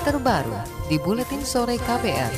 terbaru di Buletin Sore KPR.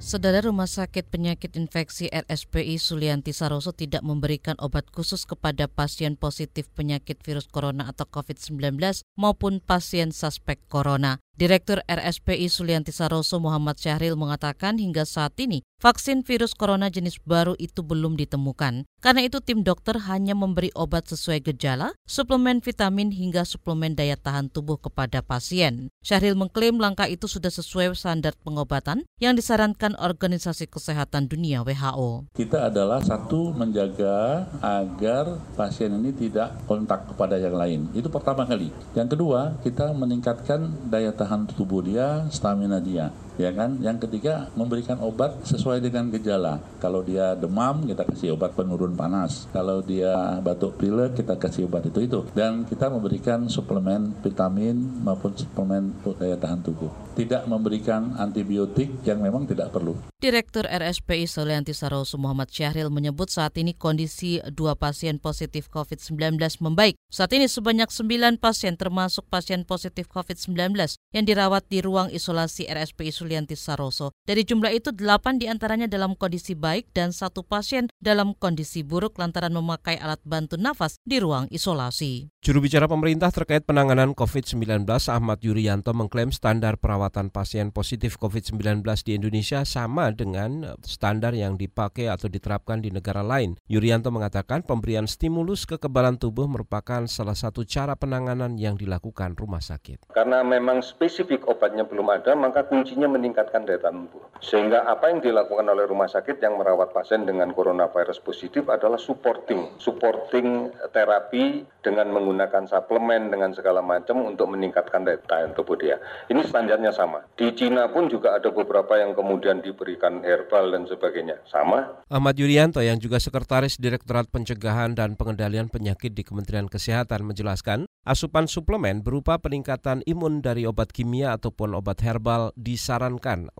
Saudara Rumah Sakit Penyakit Infeksi RSPI Sulianti Saroso tidak memberikan obat khusus kepada pasien positif penyakit virus corona atau COVID-19 maupun pasien suspek corona. Direktur RSPI Sulianti Saroso Muhammad Syahril mengatakan hingga saat ini vaksin virus corona jenis baru itu belum ditemukan. Karena itu tim dokter hanya memberi obat sesuai gejala, suplemen vitamin hingga suplemen daya tahan tubuh kepada pasien. Syahril mengklaim langkah itu sudah sesuai standar pengobatan yang disarankan Organisasi Kesehatan Dunia WHO. Kita adalah satu menjaga agar pasien ini tidak kontak kepada yang lain. Itu pertama kali. Yang kedua, kita meningkatkan daya tahan tahan tubuh dia, stamina dia ya kan? Yang ketiga memberikan obat sesuai dengan gejala. Kalau dia demam kita kasih obat penurun panas. Kalau dia batuk pilek kita kasih obat itu itu. Dan kita memberikan suplemen vitamin maupun suplemen daya tahan tubuh. Tidak memberikan antibiotik yang memang tidak perlu. Direktur RSPI Solianti Saroso Muhammad Syahril menyebut saat ini kondisi dua pasien positif COVID-19 membaik. Saat ini sebanyak 9 pasien termasuk pasien positif COVID-19 yang dirawat di ruang isolasi RSPI Sulianti Saroso. Dari jumlah itu, delapan di antaranya dalam kondisi baik dan satu pasien dalam kondisi buruk lantaran memakai alat bantu nafas di ruang isolasi. Juru bicara pemerintah terkait penanganan COVID-19 Ahmad Yuryanto mengklaim standar perawatan pasien positif COVID-19 di Indonesia sama dengan standar yang dipakai atau diterapkan di negara lain. Yuryanto mengatakan pemberian stimulus kekebalan tubuh merupakan salah satu cara penanganan yang dilakukan rumah sakit. Karena memang spesifik obatnya belum ada, maka kuncinya meningkatkan daya tahan tubuh. Sehingga apa yang dilakukan oleh rumah sakit yang merawat pasien dengan coronavirus positif adalah supporting, supporting terapi dengan menggunakan suplemen dengan segala macam untuk meningkatkan daya tahan tubuh dia. Ini standarnya sama. Di Cina pun juga ada beberapa yang kemudian diberikan herbal dan sebagainya. Sama. Ahmad Yuryanto yang juga sekretaris Direktorat Pencegahan dan Pengendalian Penyakit di Kementerian Kesehatan menjelaskan, asupan suplemen berupa peningkatan imun dari obat kimia ataupun obat herbal disarankan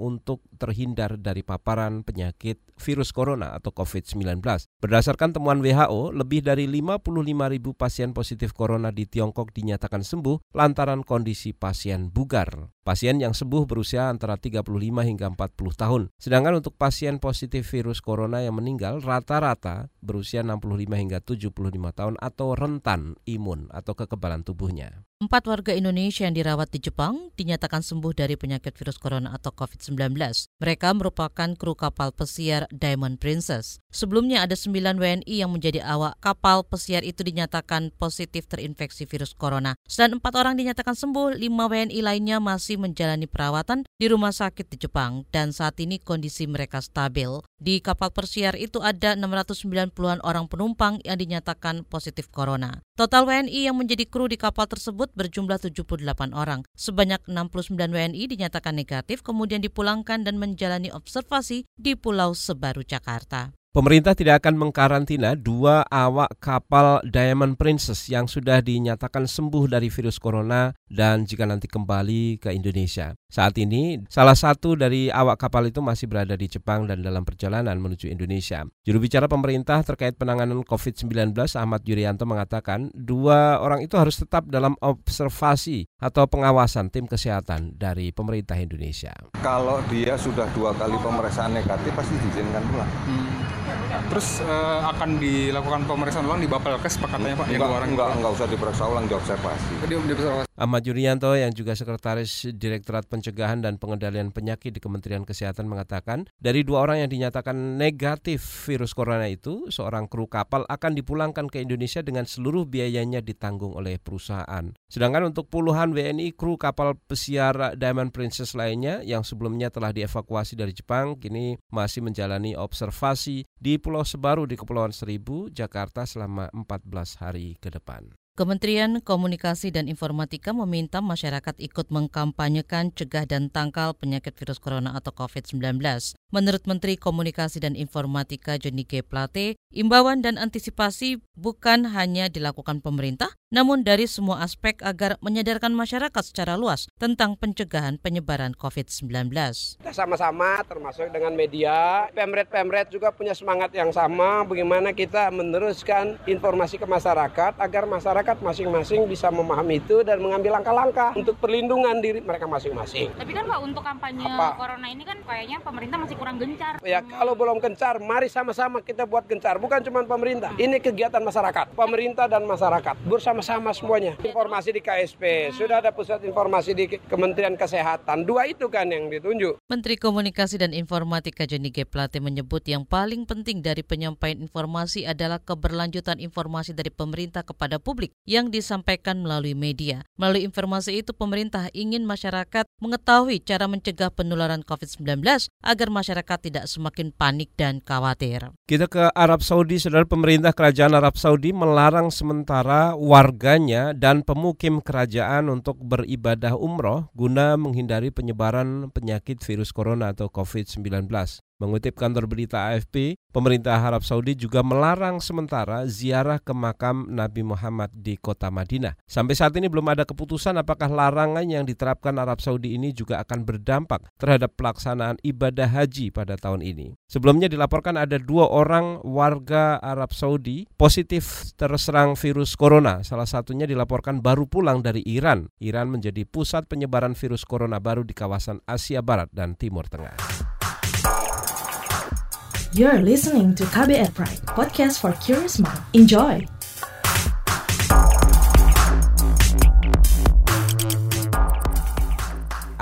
untuk terhindar dari paparan penyakit virus corona atau COVID-19. Berdasarkan temuan WHO, lebih dari 55 ribu pasien positif corona di Tiongkok dinyatakan sembuh lantaran kondisi pasien bugar. Pasien yang sembuh berusia antara 35 hingga 40 tahun. Sedangkan untuk pasien positif virus corona yang meninggal rata-rata berusia 65 hingga 75 tahun atau rentan imun atau kekebalan tubuhnya. Empat warga Indonesia yang dirawat di Jepang dinyatakan sembuh dari penyakit virus corona atau COVID-19. Mereka merupakan kru kapal pesiar Diamond Princess. Sebelumnya ada sembilan WNI yang menjadi awak kapal pesiar itu dinyatakan positif terinfeksi virus corona. Selain empat orang dinyatakan sembuh, lima WNI lainnya masih menjalani perawatan di rumah sakit di Jepang dan saat ini kondisi mereka stabil. Di kapal pesiar itu ada 690-an orang penumpang yang dinyatakan positif corona. Total WNI yang menjadi kru di kapal tersebut berjumlah 78 orang. Sebanyak 69 WNI dinyatakan negatif kemudian dipulangkan dan menjalani observasi di Pulau Sebaru, Jakarta. Pemerintah tidak akan mengkarantina dua awak kapal Diamond Princess yang sudah dinyatakan sembuh dari virus corona dan jika nanti kembali ke Indonesia. Saat ini, salah satu dari awak kapal itu masih berada di Jepang dan dalam perjalanan menuju Indonesia. Juru bicara pemerintah terkait penanganan COVID-19 Ahmad Yuryanto mengatakan dua orang itu harus tetap dalam observasi atau pengawasan tim kesehatan dari pemerintah Indonesia. Kalau dia sudah dua kali pemeriksaan negatif pasti diizinkan pulang. Hmm. Terus uh, akan dilakukan pemeriksaan ulang di Bapelkes Pak katanya Pak? Enggak, orang enggak, enggak usah diperiksa ulang, diobservasi. Di, diobservasi. Ahmad Yuryanto yang juga Sekretaris Direktorat Pencegahan dan Pengendalian Penyakit di Kementerian Kesehatan mengatakan dari dua orang yang dinyatakan negatif virus corona itu, seorang kru kapal akan dipulangkan ke Indonesia dengan seluruh biayanya ditanggung oleh perusahaan. Sedangkan untuk puluhan WNI kru kapal pesiar Diamond Princess lainnya yang sebelumnya telah dievakuasi dari Jepang kini masih menjalani observasi di Pulau Sebaru di Kepulauan Seribu, Jakarta selama 14 hari ke depan. Kementerian Komunikasi dan Informatika meminta masyarakat ikut mengkampanyekan cegah dan tangkal penyakit virus corona atau COVID-19. Menurut Menteri Komunikasi dan Informatika Johnny G. Plate, imbauan dan antisipasi bukan hanya dilakukan pemerintah, namun dari semua aspek agar menyadarkan masyarakat secara luas tentang pencegahan penyebaran COVID-19. Kita sama-sama termasuk dengan media, pemret-pemret juga punya semangat yang sama bagaimana kita meneruskan informasi ke masyarakat agar masyarakat masyarakat masing-masing bisa memahami itu dan mengambil langkah-langkah untuk perlindungan diri mereka masing-masing. Tapi kan Pak untuk kampanye Apa? corona ini kan kayaknya pemerintah masih kurang gencar. Ya kalau belum gencar, mari sama-sama kita buat gencar. Bukan cuma pemerintah. Ini kegiatan masyarakat. Pemerintah dan masyarakat bersama-sama semuanya. Informasi di KSP, sudah ada pusat informasi di Kementerian Kesehatan. Dua itu kan yang ditunjuk. Menteri Komunikasi dan Informatika Johnny G. Plate menyebut yang paling penting dari penyampaian informasi adalah keberlanjutan informasi dari pemerintah kepada publik yang disampaikan melalui media. Melalui informasi itu pemerintah ingin masyarakat mengetahui cara mencegah penularan COVID-19 agar masyarakat tidak semakin panik dan khawatir. Kita ke Arab Saudi, saudara pemerintah kerajaan Arab Saudi melarang sementara warganya dan pemukim kerajaan untuk beribadah umroh guna menghindari penyebaran penyakit virus corona atau COVID-19. Mengutip kantor berita AFP, pemerintah Arab Saudi juga melarang sementara ziarah ke makam Nabi Muhammad di kota Madinah. Sampai saat ini belum ada keputusan apakah larangan yang diterapkan Arab Saudi ini juga akan berdampak terhadap pelaksanaan ibadah haji pada tahun ini. Sebelumnya dilaporkan ada dua orang warga Arab Saudi positif terserang virus corona. Salah satunya dilaporkan baru pulang dari Iran. Iran menjadi pusat penyebaran virus corona baru di kawasan Asia Barat dan Timur Tengah. You're listening to KBR Pride, podcast for curious mind. Enjoy!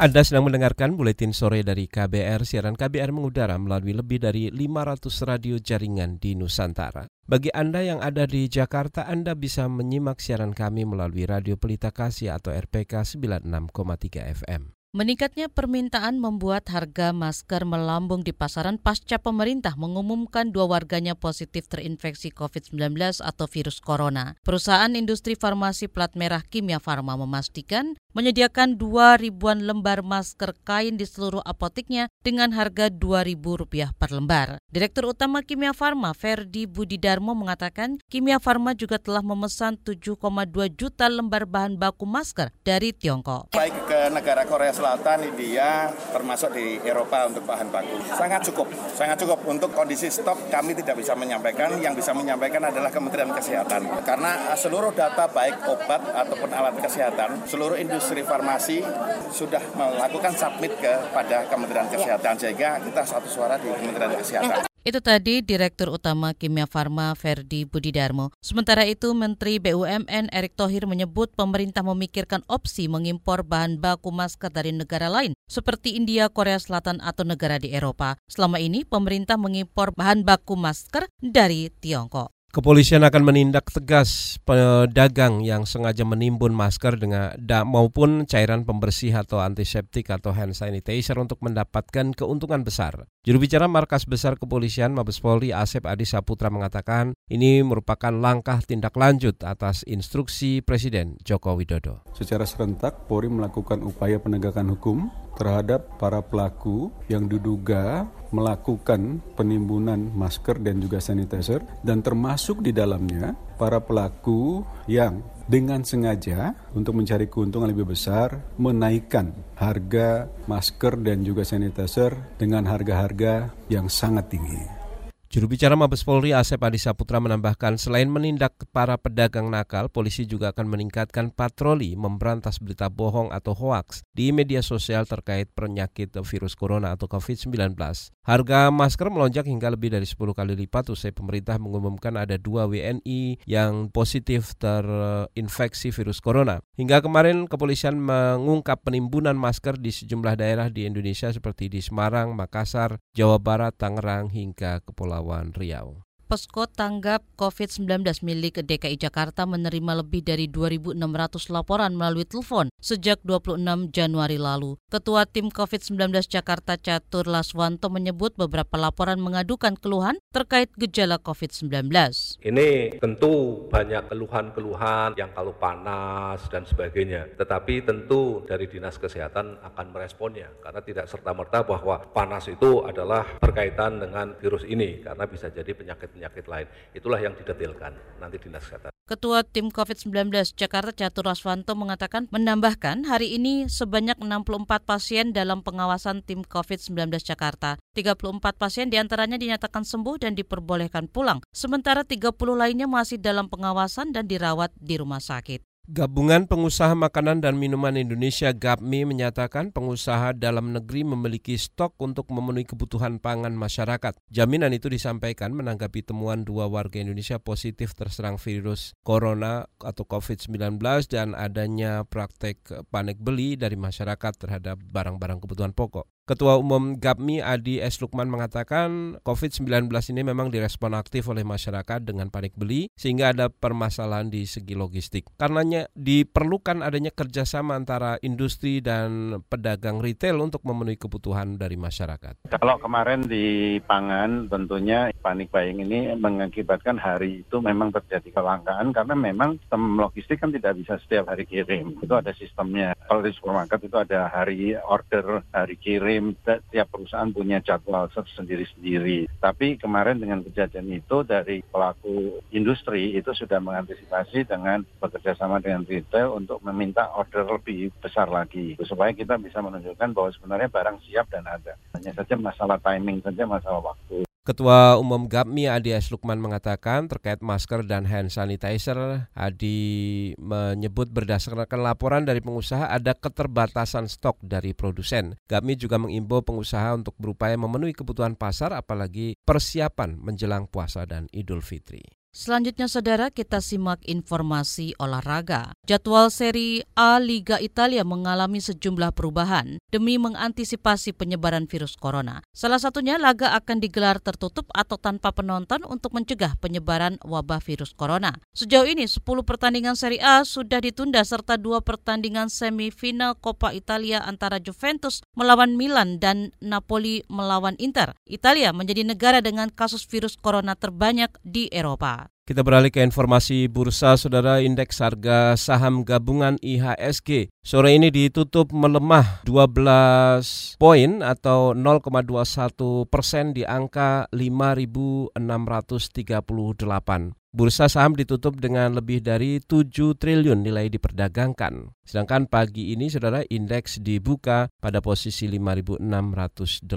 Anda sedang mendengarkan buletin sore dari KBR. Siaran KBR mengudara melalui lebih dari 500 radio jaringan di Nusantara. Bagi Anda yang ada di Jakarta, Anda bisa menyimak siaran kami melalui Radio Pelita Kasih atau RPK 96,3 FM. Meningkatnya permintaan membuat harga masker melambung di pasaran pasca pemerintah mengumumkan dua warganya positif terinfeksi COVID-19 atau virus corona. Perusahaan industri farmasi plat merah Kimia Farma memastikan menyediakan 2 ribuan lembar masker kain di seluruh apotiknya dengan harga Rp2.000 per lembar. Direktur Utama Kimia Farma, Ferdi Budidarmo mengatakan, Kimia Farma juga telah memesan 7,2 juta lembar bahan baku masker dari Tiongkok. Baik ke negara Korea Selatan, India, termasuk di Eropa untuk bahan baku. Sangat cukup, sangat cukup. Untuk kondisi stok kami tidak bisa menyampaikan, yang bisa menyampaikan adalah Kementerian Kesehatan. Karena seluruh data baik obat ataupun alat kesehatan, seluruh industri farmasi sudah melakukan submit kepada Kementerian Kesehatan sehingga kita satu suara di Kementerian Kesehatan. Itu tadi Direktur Utama Kimia Farma Ferdi Budidarmo. Sementara itu Menteri BUMN Erick Thohir menyebut pemerintah memikirkan opsi mengimpor bahan baku masker dari negara lain seperti India, Korea Selatan atau negara di Eropa. Selama ini pemerintah mengimpor bahan baku masker dari Tiongkok. Kepolisian akan menindak tegas pedagang yang sengaja menimbun masker dengan da, maupun cairan pembersih atau antiseptik atau hand sanitizer untuk mendapatkan keuntungan besar. Juru bicara Markas Besar Kepolisian Mabes Polri Asep Adi Saputra mengatakan ini merupakan langkah tindak lanjut atas instruksi Presiden Joko Widodo. Secara serentak Polri melakukan upaya penegakan hukum terhadap para pelaku yang diduga melakukan penimbunan masker dan juga sanitizer dan termasuk di dalamnya para pelaku yang dengan sengaja untuk mencari keuntungan lebih besar menaikkan harga masker dan juga sanitizer dengan harga-harga yang sangat tinggi. Juru bicara Mabes Polri Asep Adi Saputra menambahkan selain menindak para pedagang nakal, polisi juga akan meningkatkan patroli memberantas berita bohong atau hoaks di media sosial terkait penyakit virus corona atau COVID-19. Harga masker melonjak hingga lebih dari 10 kali lipat usai pemerintah mengumumkan ada dua WNI yang positif terinfeksi virus corona. Hingga kemarin kepolisian mengungkap penimbunan masker di sejumlah daerah di Indonesia seperti di Semarang, Makassar, Jawa Barat, Tangerang hingga Kepulauan Kepulauan Riau. Posko Tanggap COVID-19 milik DKI Jakarta menerima lebih dari 2.600 laporan melalui telepon sejak 26 Januari lalu. Ketua Tim COVID-19 Jakarta Catur Laswanto menyebut beberapa laporan mengadukan keluhan terkait gejala COVID-19. Ini tentu banyak keluhan-keluhan yang kalau panas dan sebagainya. Tetapi tentu dari Dinas Kesehatan akan meresponnya karena tidak serta-merta bahwa panas itu adalah berkaitan dengan virus ini karena bisa jadi penyakit penyakit lain. Itulah yang didetailkan nanti dinas kesehatan. Ketua Tim COVID-19 Jakarta Catur Aswanto mengatakan menambahkan hari ini sebanyak 64 pasien dalam pengawasan tim COVID-19 Jakarta. 34 pasien di antaranya dinyatakan sembuh dan diperbolehkan pulang, sementara 30 lainnya masih dalam pengawasan dan dirawat di rumah sakit. Gabungan Pengusaha Makanan dan Minuman Indonesia GAPMI menyatakan pengusaha dalam negeri memiliki stok untuk memenuhi kebutuhan pangan masyarakat. Jaminan itu disampaikan menanggapi temuan dua warga Indonesia positif terserang virus corona atau COVID-19 dan adanya praktek panik beli dari masyarakat terhadap barang-barang kebutuhan pokok. Ketua Umum GAPMI Adi S. Lukman mengatakan COVID-19 ini memang direspon aktif oleh masyarakat dengan panik beli sehingga ada permasalahan di segi logistik. Karenanya diperlukan adanya kerjasama antara industri dan pedagang retail untuk memenuhi kebutuhan dari masyarakat. Kalau kemarin di pangan tentunya panik buying ini mengakibatkan hari itu memang terjadi kelangkaan karena memang sistem logistik kan tidak bisa setiap hari kirim. Itu ada sistemnya. Kalau di supermarket itu ada hari order, hari kirim kirim, tiap perusahaan punya jadwal sendiri-sendiri. Tapi kemarin dengan kejadian itu dari pelaku industri itu sudah mengantisipasi dengan bekerja sama dengan retail untuk meminta order lebih besar lagi. Supaya kita bisa menunjukkan bahwa sebenarnya barang siap dan ada. Hanya saja masalah timing saja, masalah waktu. Ketua Umum GAPMI Adi S. Lukman mengatakan terkait masker dan hand sanitizer, Adi menyebut berdasarkan laporan dari pengusaha ada keterbatasan stok dari produsen. GAPMI juga mengimbau pengusaha untuk berupaya memenuhi kebutuhan pasar apalagi persiapan menjelang puasa dan Idul Fitri. Selanjutnya saudara kita simak informasi olahraga. Jadwal seri A Liga Italia mengalami sejumlah perubahan demi mengantisipasi penyebaran virus corona. Salah satunya laga akan digelar tertutup atau tanpa penonton untuk mencegah penyebaran wabah virus corona. Sejauh ini 10 pertandingan seri A sudah ditunda serta dua pertandingan semifinal Coppa Italia antara Juventus melawan Milan dan Napoli melawan Inter. Italia menjadi negara dengan kasus virus corona terbanyak di Eropa. Kita beralih ke informasi bursa, saudara indeks harga saham gabungan IHSG. Sore ini ditutup melemah 12 poin atau 0,21 persen di angka 5.638. Bursa saham ditutup dengan lebih dari 7 triliun nilai diperdagangkan. Sedangkan pagi ini saudara indeks dibuka pada posisi 5.688.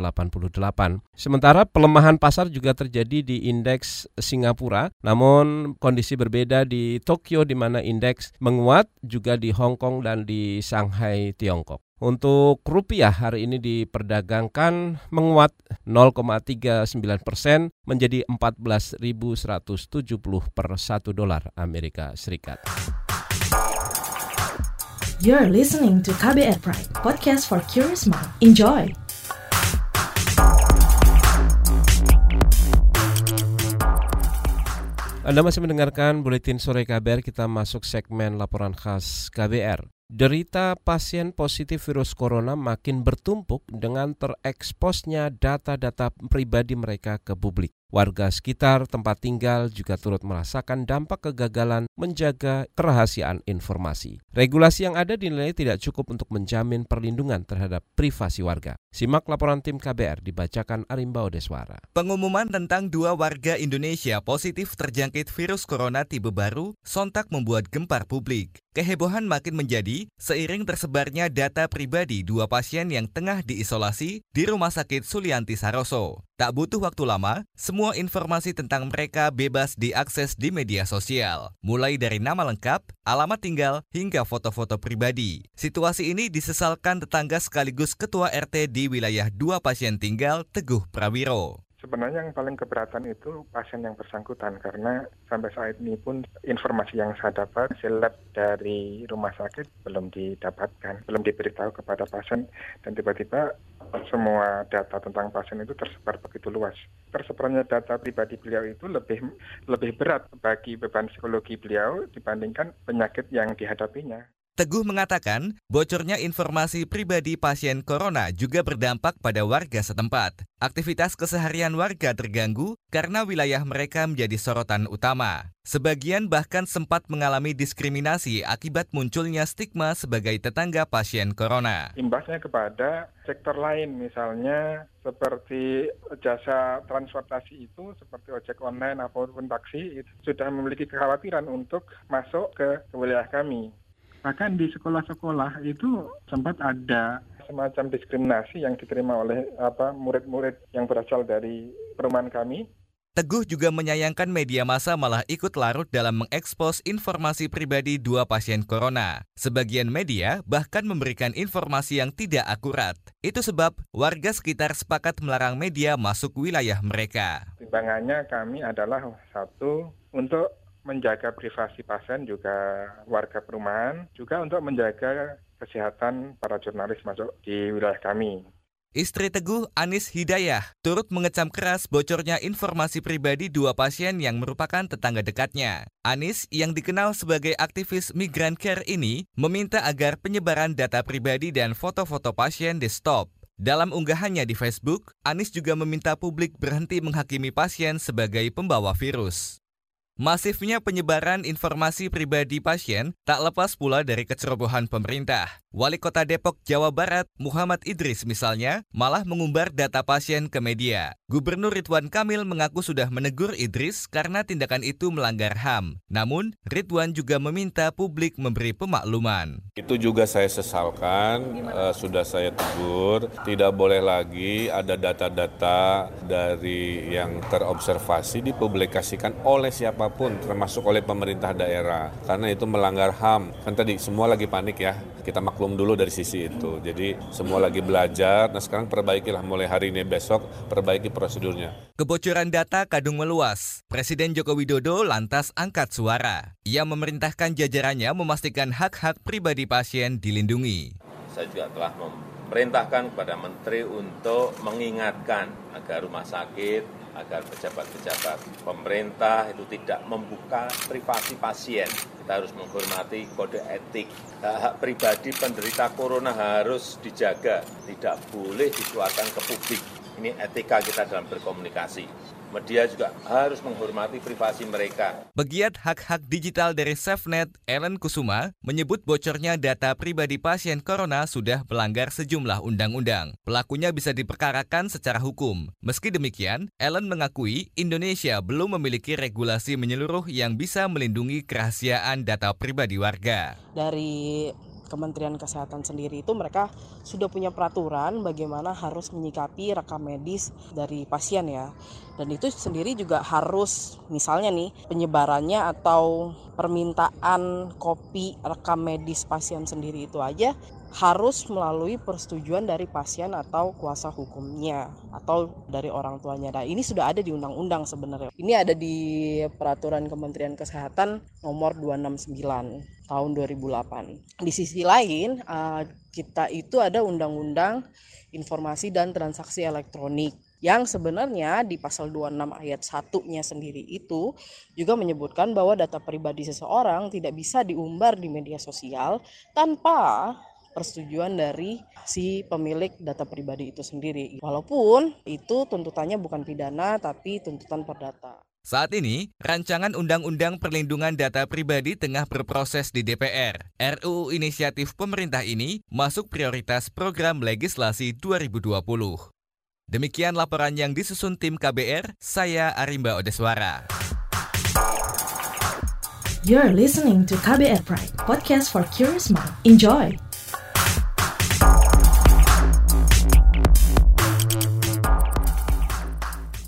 Sementara pelemahan pasar juga terjadi di indeks Singapura, namun kondisi berbeda di Tokyo di mana indeks menguat juga di Hong Kong dan di Shanghai, Tiongkok. Untuk rupiah hari ini diperdagangkan menguat 0,39 persen menjadi 14.170 per 1 dolar Amerika Serikat. You're listening to KBR Pride, podcast for curious mind. Enjoy! Anda masih mendengarkan Buletin Sore KBR, kita masuk segmen laporan khas KBR. Derita pasien positif virus corona makin bertumpuk dengan tereksposnya data-data pribadi mereka ke publik. Warga sekitar tempat tinggal juga turut merasakan dampak kegagalan menjaga kerahasiaan informasi. Regulasi yang ada dinilai tidak cukup untuk menjamin perlindungan terhadap privasi warga. Simak laporan tim KBR dibacakan Arimba Odeswara. Pengumuman tentang dua warga Indonesia positif terjangkit virus corona tipe baru sontak membuat gempar publik. Kehebohan makin menjadi seiring tersebarnya data pribadi dua pasien yang tengah diisolasi di Rumah Sakit Sulianti Saroso. Tak butuh waktu lama, semua informasi tentang mereka bebas diakses di media sosial, mulai dari nama lengkap, alamat tinggal, hingga foto-foto pribadi. Situasi ini disesalkan tetangga sekaligus ketua RT di wilayah dua pasien tinggal, Teguh Prawiro. Sebenarnya yang paling keberatan itu pasien yang bersangkutan karena sampai saat ini pun informasi yang saya dapat lab dari rumah sakit belum didapatkan, belum diberitahu kepada pasien dan tiba-tiba semua data tentang pasien itu tersebar begitu luas. Tersebarnya data pribadi beliau itu lebih lebih berat bagi beban psikologi beliau dibandingkan penyakit yang dihadapinya. Teguh mengatakan, bocornya informasi pribadi pasien corona juga berdampak pada warga setempat. Aktivitas keseharian warga terganggu karena wilayah mereka menjadi sorotan utama. Sebagian bahkan sempat mengalami diskriminasi akibat munculnya stigma sebagai tetangga pasien corona. Imbasnya kepada sektor lain, misalnya seperti jasa transportasi itu, seperti ojek online ataupun taksi, itu sudah memiliki kekhawatiran untuk masuk ke wilayah kami. Bahkan di sekolah-sekolah itu sempat ada semacam diskriminasi yang diterima oleh apa murid-murid yang berasal dari perumahan kami. Teguh juga menyayangkan media massa malah ikut larut dalam mengekspos informasi pribadi dua pasien corona. Sebagian media bahkan memberikan informasi yang tidak akurat. Itu sebab warga sekitar sepakat melarang media masuk wilayah mereka. Timbangannya kami adalah satu untuk menjaga privasi pasien juga warga perumahan, juga untuk menjaga kesehatan para jurnalis masuk di wilayah kami. Istri Teguh, Anis Hidayah, turut mengecam keras bocornya informasi pribadi dua pasien yang merupakan tetangga dekatnya. Anis, yang dikenal sebagai aktivis migran care ini, meminta agar penyebaran data pribadi dan foto-foto pasien di stop. Dalam unggahannya di Facebook, Anis juga meminta publik berhenti menghakimi pasien sebagai pembawa virus. Masifnya penyebaran informasi pribadi pasien tak lepas pula dari kecerobohan pemerintah. Wali Kota Depok, Jawa Barat, Muhammad Idris misalnya, malah mengumbar data pasien ke media. Gubernur Ridwan Kamil mengaku sudah menegur Idris karena tindakan itu melanggar HAM. Namun, Ridwan juga meminta publik memberi pemakluman. Itu juga saya sesalkan, uh, sudah saya tegur, tidak boleh lagi ada data-data dari yang terobservasi dipublikasikan oleh siapa siapa pun termasuk oleh pemerintah daerah. Karena itu melanggar HAM kan tadi semua lagi panik ya. Kita maklum dulu dari sisi itu. Jadi semua lagi belajar. Nah sekarang perbaikilah. Mulai hari ini besok perbaiki prosedurnya. Kebocoran data kadung meluas. Presiden Joko Widodo lantas angkat suara. Ia memerintahkan jajarannya memastikan hak-hak pribadi pasien dilindungi. Saya juga telah memerintahkan kepada menteri untuk mengingatkan agar rumah sakit agar pejabat-pejabat pemerintah itu tidak membuka privasi pasien. Kita harus menghormati kode etik. Hak-hak pribadi penderita corona harus dijaga, tidak boleh dikeluarkan ke publik. Ini etika kita dalam berkomunikasi media juga harus menghormati privasi mereka. Pegiat hak-hak digital dari SafeNet, Ellen Kusuma, menyebut bocornya data pribadi pasien corona sudah melanggar sejumlah undang-undang. Pelakunya bisa diperkarakan secara hukum. Meski demikian, Ellen mengakui Indonesia belum memiliki regulasi menyeluruh yang bisa melindungi kerahasiaan data pribadi warga. Dari Kementerian Kesehatan sendiri itu mereka sudah punya peraturan bagaimana harus menyikapi rekam medis dari pasien ya. Dan itu sendiri juga harus misalnya nih penyebarannya atau permintaan kopi rekam medis pasien sendiri itu aja harus melalui persetujuan dari pasien atau kuasa hukumnya atau dari orang tuanya. Nah, ini sudah ada di undang-undang sebenarnya. Ini ada di peraturan Kementerian Kesehatan nomor 269 tahun 2008. Di sisi lain, eh, kita itu ada undang-undang informasi dan transaksi elektronik yang sebenarnya di pasal 26 ayat 1-nya sendiri itu juga menyebutkan bahwa data pribadi seseorang tidak bisa diumbar di media sosial tanpa persetujuan dari si pemilik data pribadi itu sendiri. Walaupun itu tuntutannya bukan pidana tapi tuntutan perdata. Saat ini, rancangan Undang-Undang Perlindungan Data Pribadi tengah berproses di DPR. RUU inisiatif pemerintah ini masuk prioritas program legislasi 2020. Demikian laporan yang disusun tim KBR, saya Arimba Odeswara. You're listening to KBR Pride, podcast for curious mind. Enjoy!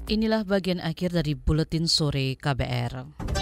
Inilah bagian akhir dari buletin sore KBR.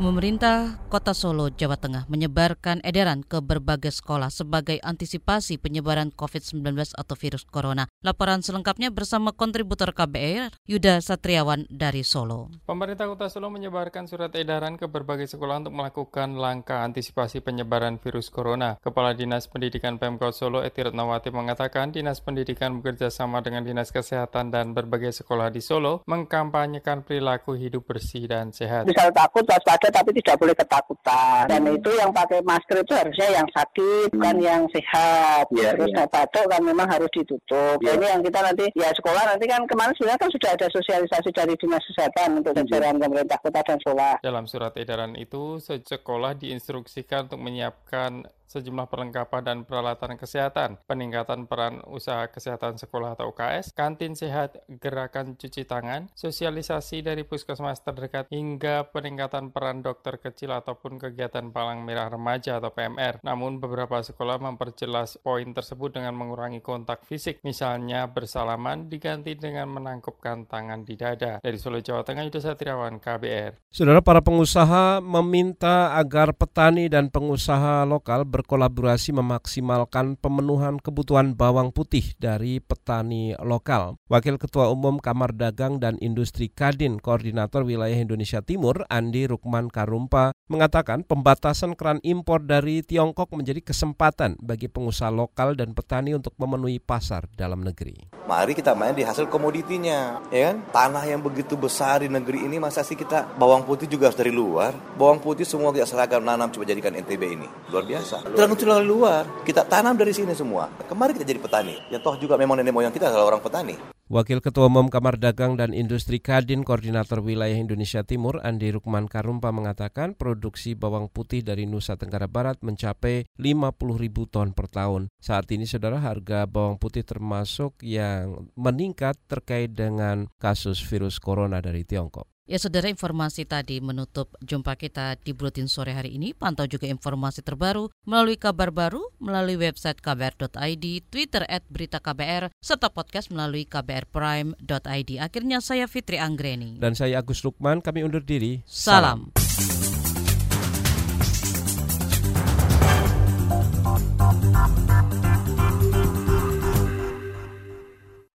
Pemerintah Kota Solo, Jawa Tengah menyebarkan edaran ke berbagai sekolah sebagai antisipasi penyebaran COVID-19 atau virus corona. Laporan selengkapnya bersama kontributor KBR, Yuda Satriawan dari Solo. Pemerintah Kota Solo menyebarkan surat edaran ke berbagai sekolah untuk melakukan langkah antisipasi penyebaran virus corona. Kepala Dinas Pendidikan Pemkot Solo, Eti Retnawati mengatakan Dinas Pendidikan bekerja sama dengan Dinas Kesehatan dan berbagai sekolah di Solo mengkampanyekan perilaku hidup bersih dan sehat. Bisa takut, waspada tetapi tidak boleh ketakutan. Dan itu yang pakai masker itu harusnya yang sakit, bukan yang sehat. Iya, Terus iya. yang batuk kan memang harus ditutup. Iya. Ini yang kita nanti ya sekolah nanti kan kemarin sebenarnya kan sudah ada sosialisasi dari dinas kesehatan untuk jajaran pemerintah kota dan sekolah. Dalam surat edaran itu, sekolah diinstruksikan untuk menyiapkan sejumlah perlengkapan dan peralatan kesehatan, peningkatan peran usaha kesehatan sekolah atau UKS, kantin sehat, gerakan cuci tangan, sosialisasi dari puskesmas terdekat, hingga peningkatan peran dokter kecil ataupun kegiatan palang merah remaja atau PMR. Namun beberapa sekolah memperjelas poin tersebut dengan mengurangi kontak fisik, misalnya bersalaman diganti dengan menangkupkan tangan di dada. Dari Solo, Jawa Tengah, Yudha Satriawan, KBR. Saudara para pengusaha meminta agar petani dan pengusaha lokal berkolaborasi memaksimalkan pemenuhan kebutuhan bawang putih dari petani lokal. Wakil Ketua Umum Kamar Dagang dan Industri Kadin Koordinator Wilayah Indonesia Timur Andi Rukman Karumpa mengatakan pembatasan keran impor dari Tiongkok menjadi kesempatan bagi pengusaha lokal dan petani untuk memenuhi pasar dalam negeri. Mari kita main di hasil komoditinya, ya kan? Tanah yang begitu besar di negeri ini masa sih kita bawang putih juga harus dari luar. Bawang putih semua kita seragam nanam coba jadikan NTB ini. Luar biasa. Terlalu dari luar, kita tanam dari sini semua. Kemarin kita jadi petani. Ya toh juga memang nenek moyang kita adalah orang petani. Wakil Ketua Umum Kamar Dagang dan Industri Kadin Koordinator Wilayah Indonesia Timur Andi Rukman Karumpa mengatakan produksi bawang putih dari Nusa Tenggara Barat mencapai 50 ribu ton per tahun. Saat ini saudara harga bawang putih termasuk yang meningkat terkait dengan kasus virus corona dari Tiongkok. Ya saudara informasi tadi menutup jumpa kita di Buletin Sore hari ini. Pantau juga informasi terbaru melalui kabar baru, melalui website kbr.id, Twitter at berita KBR, serta podcast melalui kbrprime.id. Akhirnya saya Fitri Anggreni. Dan saya Agus Lukman, kami undur diri. Salam.